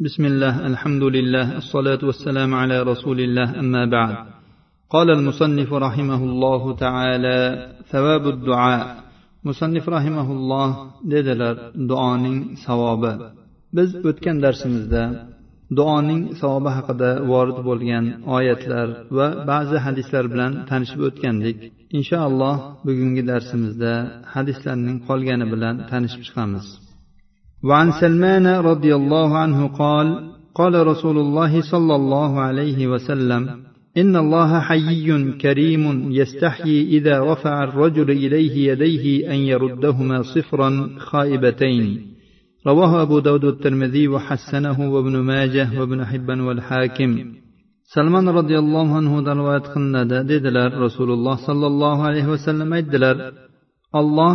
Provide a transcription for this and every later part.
بسم الله الحمد لله الصلاة والسلام على رسول الله أما بعد قال المصنف رحمه الله تعالى ثواب الدعاء مصنف رحمه الله dedilar duoning savobi biz o'tgan darsimizda duoning savobi haqida vorid bo'lgan oyatlar va ba'zi hadislar bilan tanishib o'tgandik inshaalloh bugungi darsimizda hadislarning qolgani bilan tanishib chiqamiz وعن سلمان رضي الله عنه قال قال رسول الله صلى الله عليه وسلم إن الله حيي كريم يستحيي إذا رفع الرجل إليه يديه أن يردهما صفرا خائبتين. رواه أبو داود الترمذي وحسنه وابن ماجه وابن حبان والحاكم. salmon roziyallohu anhudan rivoyat qilinadi dedilar rasululloh sollallohu alayhi vasallam aytdilar olloh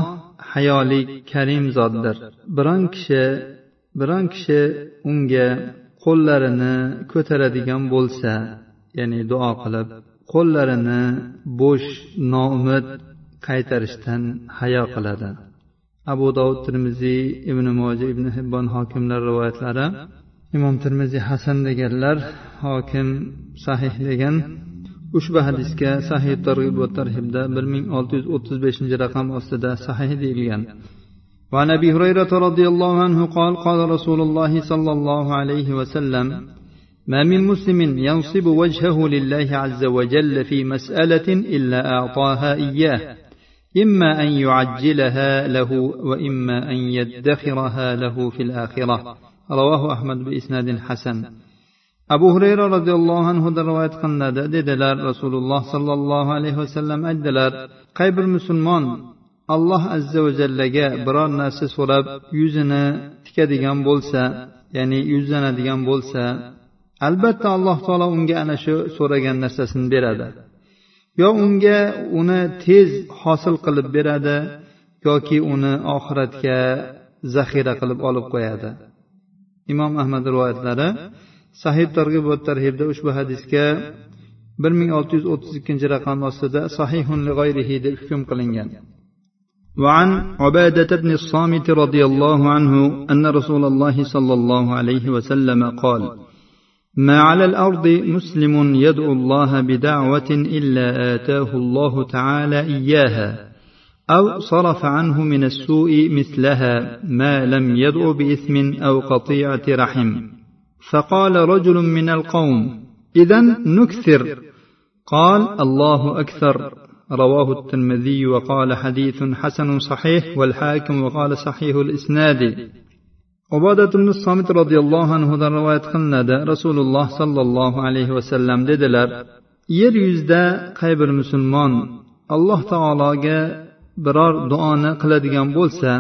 hayoli karim zotdir. Biron kishi biron kishi unga qo'llarini ko'taradigan bo'lsa ya'ni duo qilib qo'llarini bo'sh noumid qaytarishdan hayo qiladi. Abu dovud termiziy ibn moji ibn hibbon hokimlar rivoyatlari imom termiziy hasan deganlar hokim sahih degan ushbu hadisga sahih targ'ib va tarhibda bir ming olti yuz o'ttiz beshinchi raqam ostida sahih deyilgan. وعن ابي هريره رضي الله عنه قال قال رسول الله صلى الله عليه وسلم ما من مسلم ينصب وجهه لله عز وجل في مساله الا اعطاها اياه اما ان يعجلها له واما ان يدخرها له في الاخره رواه احمد باسناد حسن abu hurayra roziyallohu anhudan rivoyat qilinadi. Dedilar rasululloh sollallohu alayhi vasallam aytdilar qay bir musulmon alloh azza va jallaga biror narsa so'rab yuzini tikadigan bo'lsa ya'ni yuzlanadigan bo'lsa albatta alloh taolo unga ana shu so'ragan narsasini beradi. Yo unga uni tez hosil qilib beradi yoki uni oxiratga zaxira qilib olib qo'yadi. Imom ahmad rivoyatlari sahih targ'ib va tarhibda ushbu hadisga bir ming olti yuz o'ttiz ikkinchi raqam ostida sahihun lig'oyrihi deb hukm qilingan. وعن عبادة بن الصامت رضي الله عنه أن رسول الله صلى الله عليه وسلم قال ما على الأرض مسلم يدعو الله بدعوة إلا آتاه الله تعالى إياها أو صرف عنه من السوء مثلها ما لم يدع بإثم أو قطيعة رحم فقال رجل من القوم إذا نكثر قال الله أكثر رواه الترمذي وقال حديث حسن صحيح والحاكم وقال صحيح الإسناد عبادة بن الصامت رضي الله عنه رواية قلنada rasululloh sollallohu alayhi vasallam dedilar yer yuzida qay bir musulmon alloh taologa biror duoni qiladigan bo'lsa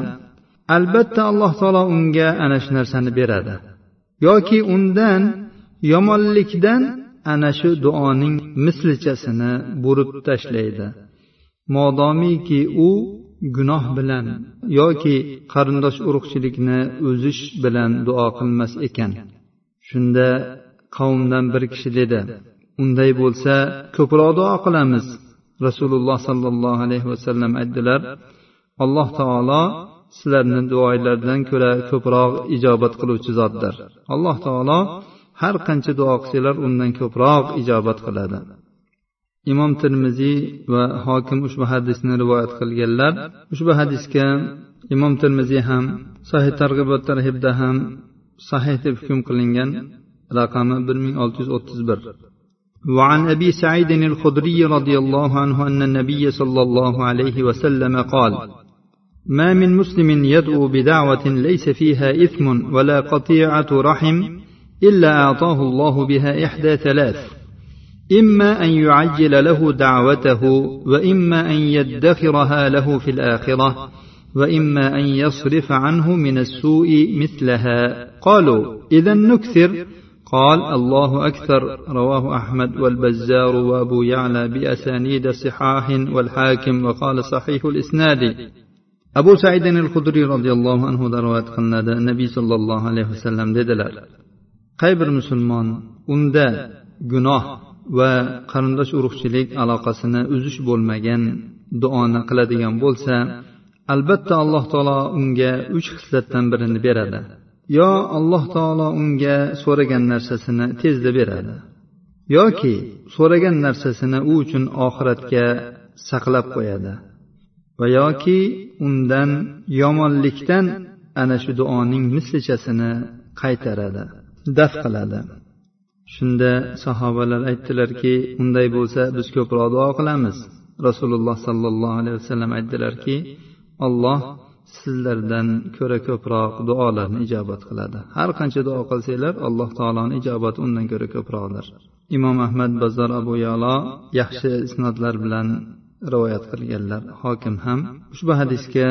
albatta alloh taolo unga ana shu narsani beradi Yoki undan yomonlikdan ana shu duoning mislichasini burib tashlaydi. Modomiki u gunoh bilan yoki qarindosh urug'chilikni o'zish bilan duo qilmas ekan. Shunda qavmdan bir kishi dedi unday bo'lsa ko'proq duo qilamiz. Rasululloh sollallohu alayhi vasallam aytdilar alloh taolo sizlarni duolardan ko'ra ko'proq ijobat qiluvchi zotdir alloh taolo har qancha duo qilsanglar undan ko'proq ijobat qiladi imom termiziy va hokim ushbu hadisni rivoyat qilganlar ushbu hadisga imom termiziy ham sahih targ'ibot tarhibda ham sahih deb hukm qilingan raqami bir ming olti yuz o'ttiz bir وعن ابي سعيد الخدري رضي الله عنه ان النبي صلى الله عليه وسلم قال ما من مسلم يدعو بدعوة ليس فيها إثم ولا قطيعة رحم إلا أعطاه الله بها إحدى ثلاث. إما أن يعجل له دعوته وإما أن يدخرها له في الآخرة وإما أن يصرف عنه من السوء مثلها. قالوا إذا نكثر؟ قال الله أكثر. رواه أحمد والبزار وأبو يعلى بأسانيد صحاح والحاكم وقال صحيح الإسناد. Abu saidin al hudriy roziyallohu anhudan rivoyat qilinadi. Nabiy sollallohu alayhi vasallam dedilar qay bir musulmon unda gunoh va qarindosh urug'chilik aloqasini uzish bo'lmagan duoni qiladigan bo'lsa albatta alloh taolo unga uch xislatdan birini beradi yo alloh taolo unga so'ragan narsasini tezda beradi yoki so'ragan narsasini u uchun oxiratga saqlab qo'yadi. Va yoki undan yomonlikdan ana shu duoning mislichasini qaytaradi daf qiladi. Shunda sahobalar aytdilarki unday bo'lsa biz ko'proq duo qilamiz. Rasululloh sollallohu alayhi vasallam aytdilarki olloh sizlardan ko'ra ko'proq duolarni ijobat qiladi. Har qancha duo qilsanglar alloh taoloni ijobati undan ko'ra ko'proqdir. Imom ahmad bazar abu yalo yaxshi isnodlar bilan rivoyat qilganlar. Hokim ham ushbu hadisga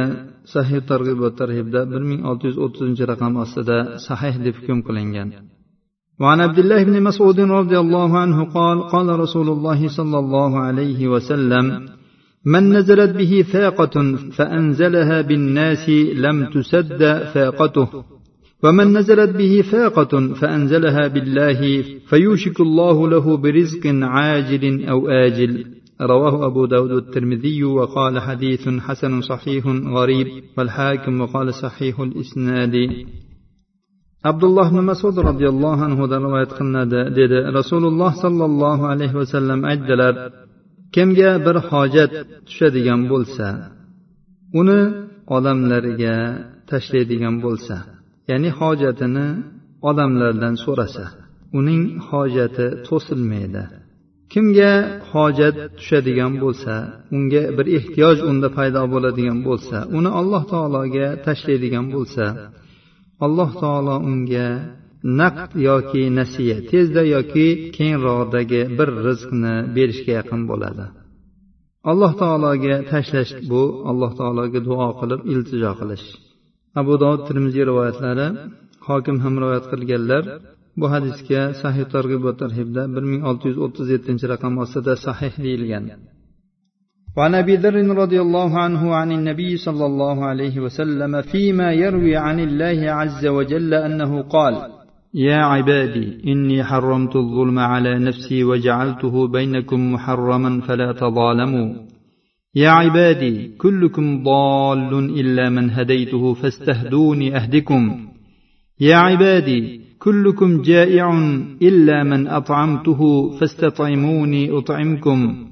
sahih targ'ib tarhibda bir ming olti yuz o'ttizinchi raqam ostida sahih deb hukm qilingan. وعن عبد الله بن مسعود رضي الله عنه قال قال رسول الله صلى الله عليه وسلم من نزلت به فاقة فأنزلها بالناس لم تسد فاقته ومن نزلت به فاقة فأنزلها بالله فيوشك الله له برزق عاجل أو آجل رواه أبو داود الترمذي وقال حديث حسن صحيح غريب والحاكم وقال صحيح الإسناد abdulloh ibn masud roziyallohu anhudan rivoyat qilinadi dedi rasululloh sollallohu alayhi vasallam aytdilar kimga bir hojat tushadigan bo'lsa uni odamlarga tashlaydigan bo'lsa ya'ni hojatini odamlardan so'rasa uning hojati to'silmaydi kimga hojat tushadigan bo'lsa unga bir ehtiyoj unda paydo bo'ladigan bo'lsa uni alloh taologa tashlaydigan bo'lsa alloh taolo unga naqd yoki nasiya tezda yoki keyinroqdagi bir rizqni berishga yaqin bo'ladi. Alloh taologa tashlash bu alloh taologa duo qilib iltijo qilish. Abu dovud termiziy rivoyatlari hokim ham rivoyat qilganlar bu hadisga sahih targ'ib va tarhibda bir ming olti yuz o'ttiz yettinchi raqam ostida sahih deyilgan. وعن ابي ذر رضي الله عنه عن النبي صلى الله عليه وسلم فيما يروي عن الله عز وجل انه قال يا عبادي اني حرمت الظلم على نفسي وجعلته بينكم محرما فلا تظالموا يا عبادي كلكم ضال الا من هديته فاستهدوني اهدكم يا عبادي كلكم جائع إلا من أطعمته فاستطعموني أطعمكم.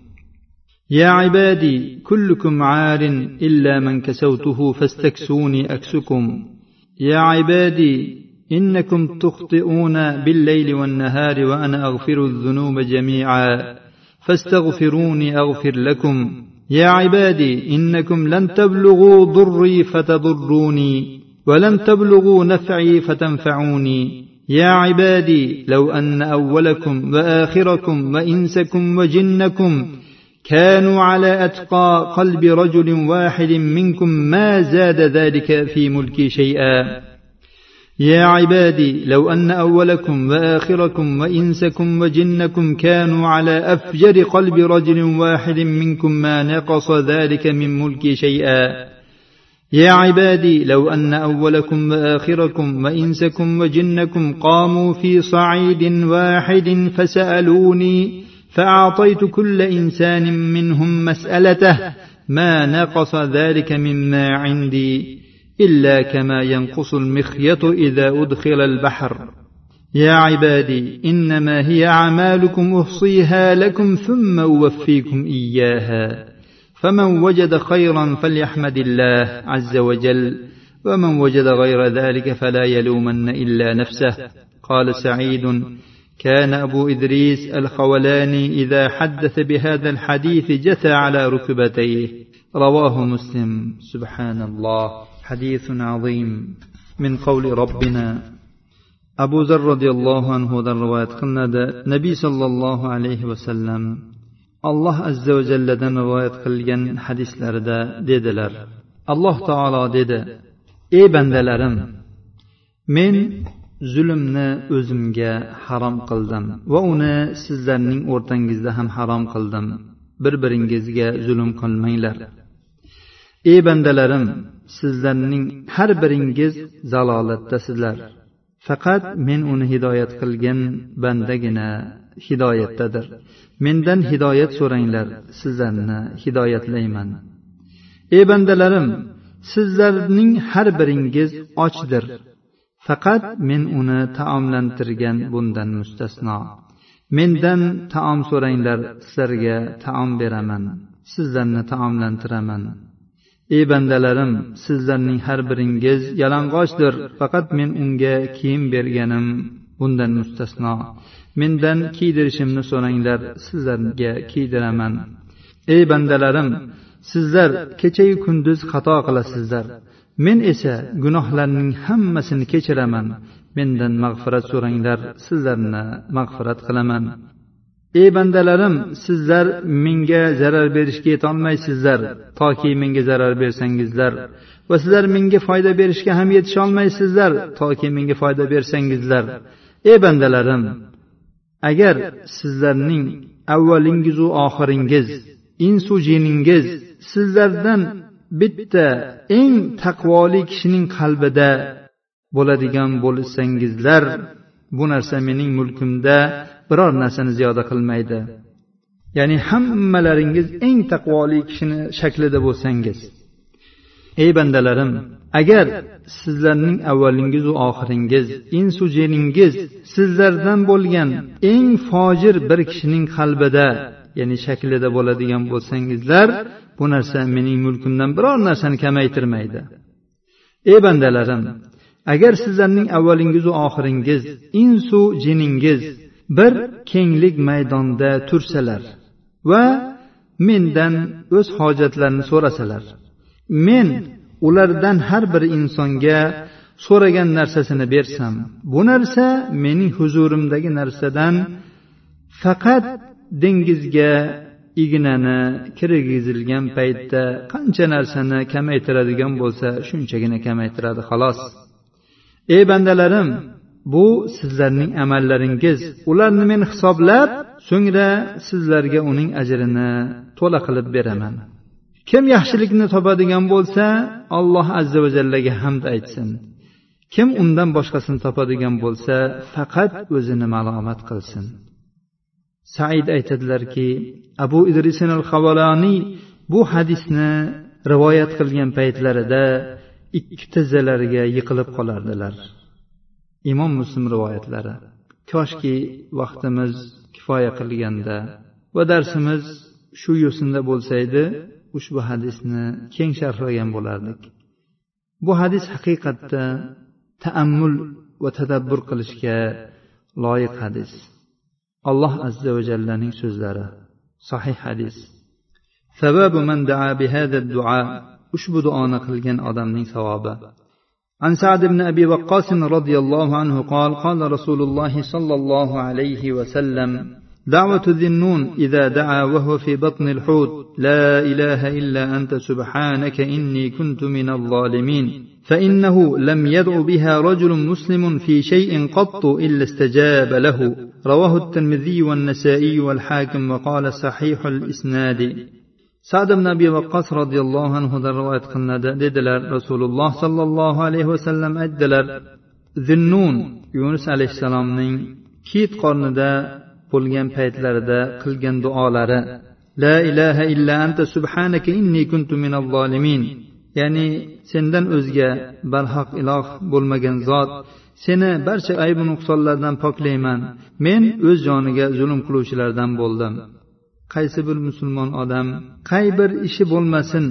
يا عبادي كلكم عار إلا من كسوته فاستكسوني أكسكم. يا عبادي إنكم تخطئون بالليل والنهار وأنا أغفر الذنوب جميعا. فاستغفروني أغفر لكم. يا عبادي إنكم لن تبلغوا ضري فتضروني ولن تبلغوا نفعي فتنفعوني. يا عبادي لو أن أولكم وآخركم وإنسكم وجنكم كانوا على أتقى قلب رجل واحد منكم ما زاد ذلك في ملكي شيئا. يا عبادي لو أن أولكم وآخركم وإنسكم وجنكم كانوا على أفجر قلب رجل واحد منكم ما نقص ذلك من ملكي شيئا. يا عبادي لو أن أولكم وآخركم وإنسكم وجنكم قاموا في صعيد واحد فسألوني فأعطيت كل إنسان منهم مسألته ما نقص ذلك مما عندي إلا كما ينقص المخيط إذا أدخل البحر. يا عبادي إنما هي أعمالكم أحصيها لكم ثم أوفيكم إياها. فمن وجد خيرا فليحمد الله عز وجل ومن وجد غير ذلك فلا يلومن إلا نفسه. قال سعيد كان أبو إدريس الخولاني إذا حدث بهذا الحديث جثى على ركبتيه. رواه مسلم. سبحان الله. حديث عظيم. من قول ربنا. abu zar roziyallohu anhudan rivoyat qilinadi nabiy sollallohu alayhi vasallam alloh azza va jalladan rivoyat qilgan hadislarida dedilar. Alloh taolo dedi ey bandalarim men zulmni o'zimga harom qildim va uni sizlarning o'rtangizda ham harom qildim. Bir biringizga zulm qilmanglar. Ey bandalarim sizlarning har biringiz zalolatdasizlar. Faqat men uni hidoyat qilgan bandagina hidoyatdadir. Mendan hidoyat so'ranglar sizlarni hidoyatlayman. Ey bandalarim sizlarning har biringiz ochdir. Faqat men uni taomlantirgan bundan mustasno. Mendan taom so'ranglar sizlarga taom beraman sizlarni taomlantiraman. Ey bandalarim sizlarning har biringiz yalang'ochdir. Faqat men unga kiyim berganim bundan mustasno. Mendan kiydirishimni so'ranglar sizlarga kiydiraman. Ey bandalarim sizlar kechayu kunduz xato qilasizlar. Men esa gunohlarning hammasini kechiraman. Mendan mag'firat so'ranglar sizlarni mag'firat qilaman. Ey bandalarim sizlar menga zarar berishga yetolmaysizlar. Toki menga zarar bersangizlar va sizlar menga foyda berishga ham yetisholmaysizlar. Toki menga foyda bersangizlar. Ey bandalarim agar sizlarning avvalingizu oxiringiz insu jiningiz sizlardan bitta eng taqvoli kishining qalbida bo'ladigan bo'lsangizlar bu narsa mening mulkimda biror narsani ziyoda qilmaydi. Ya'ni hammalaringiz eng taqvoli kishini shaklida bo'lsangiz. Ey bandalarim agar sizlarning avvalingizu oxiringiz insu jiningiz sizlardan bo'lgan eng fojir bir kishining qalbida ya'ni shaklida bo'ladigan bo'lsangizlar bu narsa mening mulkimdan biror narsani kamaytirmaydi. Ey bandalarim agar sizlarning avvalingizu oxiringiz insu jiningiz bir kenglik maydonda tursalar va mendan o'z hojatlarini so'rasalar men ulardan har bir insonga so'ragan narsasini bersam bu narsa mening huzurimdagi narsadan faqat dengizga ignani kirgizilgan paytda qancha narsani kamaytiradigan bo'lsa shunchagina kamaytiradi xolos. Ey bandalarim bu sizlarning amallaringiz. Ularni men hisoblab so'ngra sizlarga uning ajrini to'la qilib beraman. Kim yaxshilikni topadigan bo'lsa alloh azza va jallaga hamd aytsin. Kim undan boshqasini topadigan bo'lsa faqat o'zini malomat qilsin. Said aytadilarki abu idrisin al havoloniy bu hadisni rivoyat qilgan paytlarida ikki tizzalariga yiqilib qolardilar. Imom muslim rivoyatlari koshki vaqtimiz kifoya qilganda va darsimiz shu yo'sinda bo'lsa edi ushbu hadisni keng sharhlagan bo'lardik bu hadis haqiqatda taammul va tadabbur qilishga loyiq hadis alloh azza va jallaning so'zlari sahih hadis sababu man daa bihada duo ushbu duoni qilgan odamning savobi عن سعد بن ابي وقاص رضي الله عنه قال قال رسول الله صلى الله عليه وسلم دعوة ذي النون إذا دعا وهو في بطن الحوت. لا إله إلا أنت سبحانك إني كنت من الظالمين. فإنه لم يدع بها رجل مسلم في شيء قط إلا استجاب له. رواه الترمذي والنسائي والحاكم وقال صحيح الإسناد. sad ibn abi vaqqos roziyallohu anhudan rivoyat qilinadi dedilar rasululloh sollallohu alayhi vasallam aytdilar zinnun yunus alayhissalomning kit qornida bo'lgan paytlarida qilgan duolari la ilaha illa anta subhanaka inni kuntu minal zolimin. Ya'ni sendan o'zga barhaq iloh bo'lmagan zot seni barcha aybu nuqsonlardan poklayman. Men o'z joniga zulm qiluvchilardan bo'ldim. Qaysi bir musulmon odam qay bir ishi bo'lmasin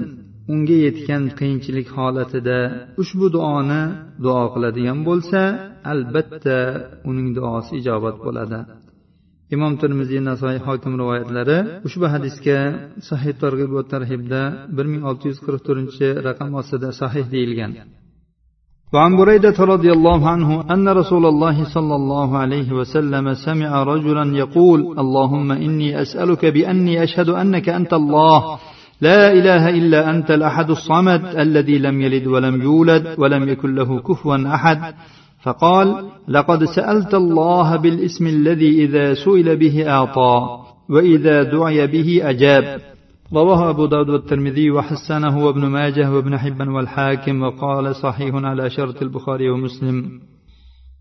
unga yetgan qiyinchilik holatida ushbu duoni duo qiladigan bo'lsa albatta uning duosi ijobat bo'ladi. imom termiziy nasoiy hokim rivoyatlari ushbu hadisga sahih targ'ib va tarhibda bir ming olti yuz qirq to'rtinchi raqam ostida sahih deyilgan وعن بريدة رضي الله عنه أن رسول الله صلى الله عليه وسلم سمع رجلا يقول اللهم إني أسألك بأني أشهد أنك أنت الله لا إله إلا أنت الأحد الصمد الذي لم يلد ولم يولد ولم يكن له كفوا أحد فقال لقد سألت الله بالاسم الذي إذا سئل به أعطى وإذا دعي به أجاب. رواه أبو داود والترمذي وحسنه وابن ماجه وابن حبا والحاكم وقال صحيح على شرط البخاري ومسلم.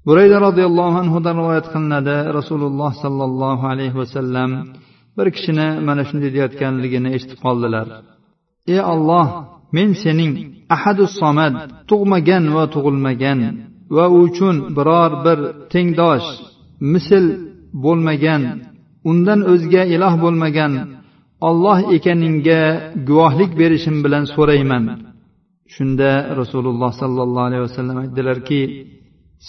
بريدة رضي الله عنه رواية قلنا دا رسول الله صلى الله عليه وسلم. بركشنا ما نشن ديات كان لقنا اشتقال للار. يا الله من سنين أحد الصمد تغمجان وتغلمجان va u uchun biror bir tengdosh misl bo'lmagan undan o'zga iloh bo'lmagan olloh ekaningga guvohlik berishim bilan so'rayman. Shunda rasululloh sollallohu alayhi vasallam aytdilarki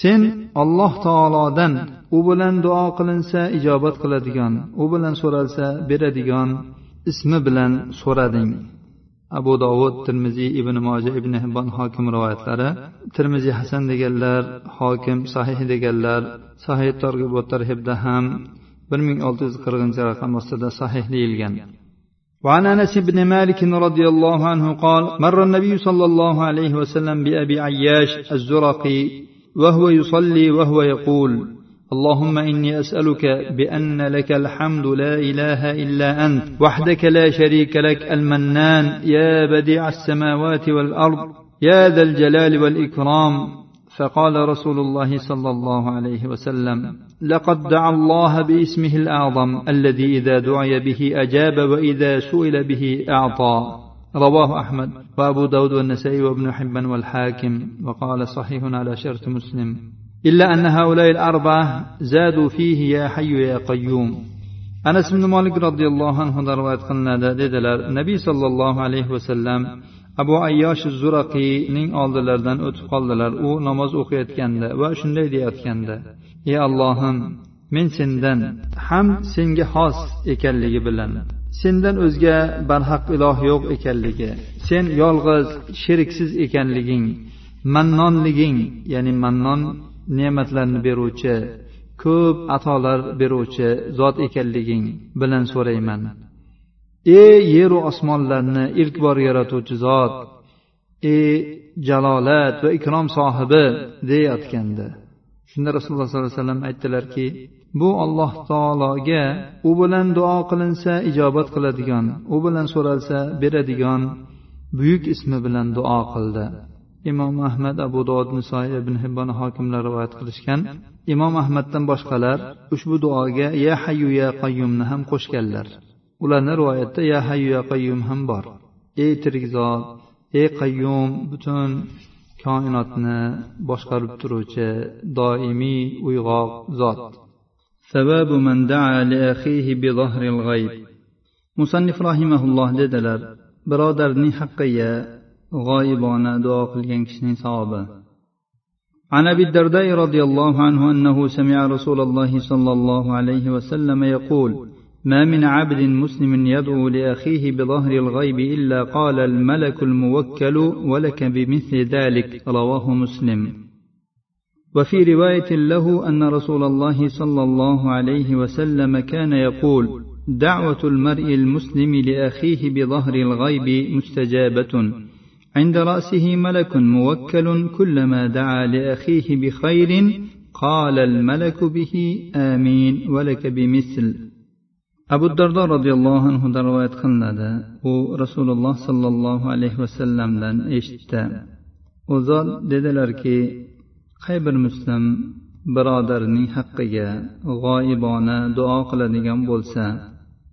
sen alloh taolodan u bilan duo qilinsa ijobat qiladigan u bilan so'ralsa beradigan ismi bilan so'rading. abu dovud termiziy ibn moja ibn hibbon hokim rivoyatlari termiziy hasan deganlar hokim sahih deganlar sahih targ'ibot tarhibda ham bir ming olti yuz qirqinchi raqam ostida sahih deyilgan وعن انس بن مالك رضي الله عنه قال مر النبي صلى الله عليه وسلم بابي عياش الزرقي وهو يصلي وهو يقول اللهم إني أسألك بأن لك الحمد لا إله إلا أنت وحدك لا شريك لك المنان يا بديع السماوات والأرض يا ذا الجلال والإكرام. فقال رسول الله صلى الله عليه وسلم لقد دعا الله باسمه الأعظم الذي إذا دعي به أجاب وإذا سئل به أعطى. رواه أحمد وأبو داود والنسائي وابن حبان والحاكم وقال صحيح على شرط مسلم. إلا أن هؤلاء الأربعة زادوا فيه يا حي يا قيوم anas ibn molik roziyallohu anhudan rivoyat qilinadi dedilar nabiy sollallohu alayhi vasallam abu ayyosh zuraqiyning oldilaridan o'tib qoldilar u namoz o'qiyotganda va shunday deyayotganda ey allohim men sendan ham senga xos ekanligi bilan sendan o'zga barhaq iloh yo'q ekanligi sen yolg'iz sheriksiz ekanliging mannonliging ya'ni mannon ne'matlarni beruvchi ko'p atolar beruvchi zot ekanliging bilan so'rayman. Ey yeru osmonlarni ilk bor yaratuvchi zot ey jalolat va ikrom sohibi deyayotgandi shunda rasululloh sollallohu alayhi vasallam aytdilarki bu alloh taologa u bilan duo qilinsa ijobat qiladigan u bilan so'ralsa beradigan buyuk ismi bilan duo qildi. imom ahmad abu dovud nisoiy ibn hibbon hokimlar rivoyat qilishgan imom ahmaddan boshqalar ushbu duoga ya hayyu ya qayyumni ham qo'shganlar ularni rivoyatda ya hayyu ya qayyum ham bor ey tirik zot ey qayyum butun koinotni boshqarib turuvchi doimiy uyg'oq zot سباب من دعا لأخيه بظهر الغيب musannif rahimaulloh dedilar birodarning haqqiga g'oyibona duo qilgan kishining savobi. عن ابي الدرداء رضي الله عنه انه سمع رسول الله صلى الله عليه وسلم يقول ما من عبد مسلم يدعو لاخيه بظهر الغيب الا قال الملك الموكل ولك بمثل ذلك رواه مسلم وفي روايه له ان رسول الله صلى الله عليه وسلم كان يقول دعوه المرء المسلم لاخيه بظهر الغيب مستجابه عند رأسه ملك موكل كلما دعا لأخيه بخير قال الملك به آمين ولك بمثل abu dardo roziyallohu anhudan rivoyat qilinadi u rasululloh sollallohu alayhi vasallamdan eshitdi u zot dedilarki qay bir muslim birodarining haqqiga g'oyibona duo qiladigan bo'lsa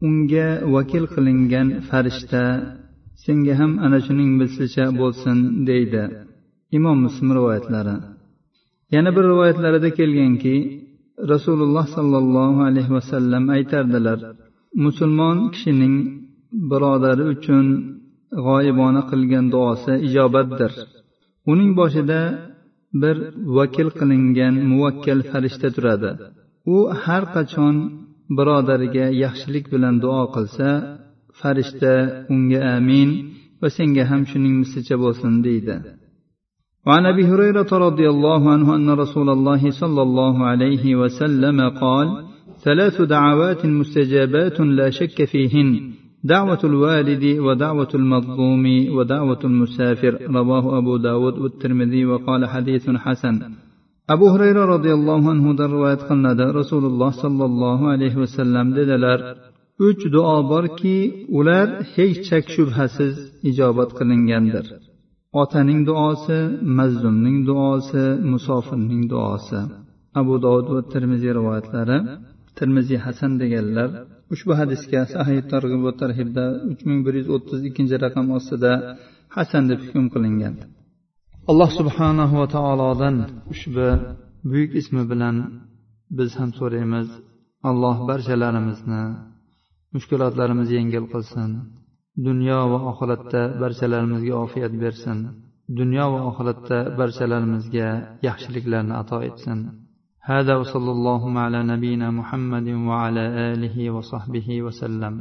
unga vakil qilingan farishta senga ham ana shuning mislicha bo'lsin deydi imom muslim rivoyatlari. Yana bir rivoyatlarida kelganki rasululloh sollallohu alayhi vasallam aytardilar musulmon kishining birodari uchun g'oyibona qilgan duosi ijobatdir. Uning boshida bir vakil qilingan muvakkal farishta turadi. U har qachon birodariga yaxshilik bilan duo qilsa farishta unga amin va senga ham shuning mislicha bo'lsin deydi. وعن ابي هريره رضي الله عنه ان رسول الله صلى الله عليه وسلم قال ثلاث دعوات مستجابات لا شك فيهن دعوة الوالد ودعوة المظلوم ودعوة المسافر رواه أبو داود والترمذي وقال حديث حسن abu hurayra roziyallohu anhudan rivoyat qilinadi. Rasululloh sollallohu alayhi vasallam dedilar uch duo borki ular hech shak shubhasiz ijobat qilingandir. Otaning duosi mazlumning duosi musofirning duosi. Abu dovud va termiziy rivoyatlari. Termiziy hasan deganlar ushbu hadisga sahiy targ'ib va tarhibda uch ming bir yuz o'ttiz ikkinchi raqam ostida hasan deb hukm qilingan. Alloh subhanahu va taolodan ushbu buyuk ismi bilan biz ham so'raymiz. Alloh barchalarimizni mushkulotlarimizni yengil qilsin dunyo va oxiratda barchalarimizga ofiyat bersin dunyo va oxiratda barchalarimizga yaxshiliklarni ato etsin هذا وصلى الله على نبينا محمد وعلى اله وصحبه وسلم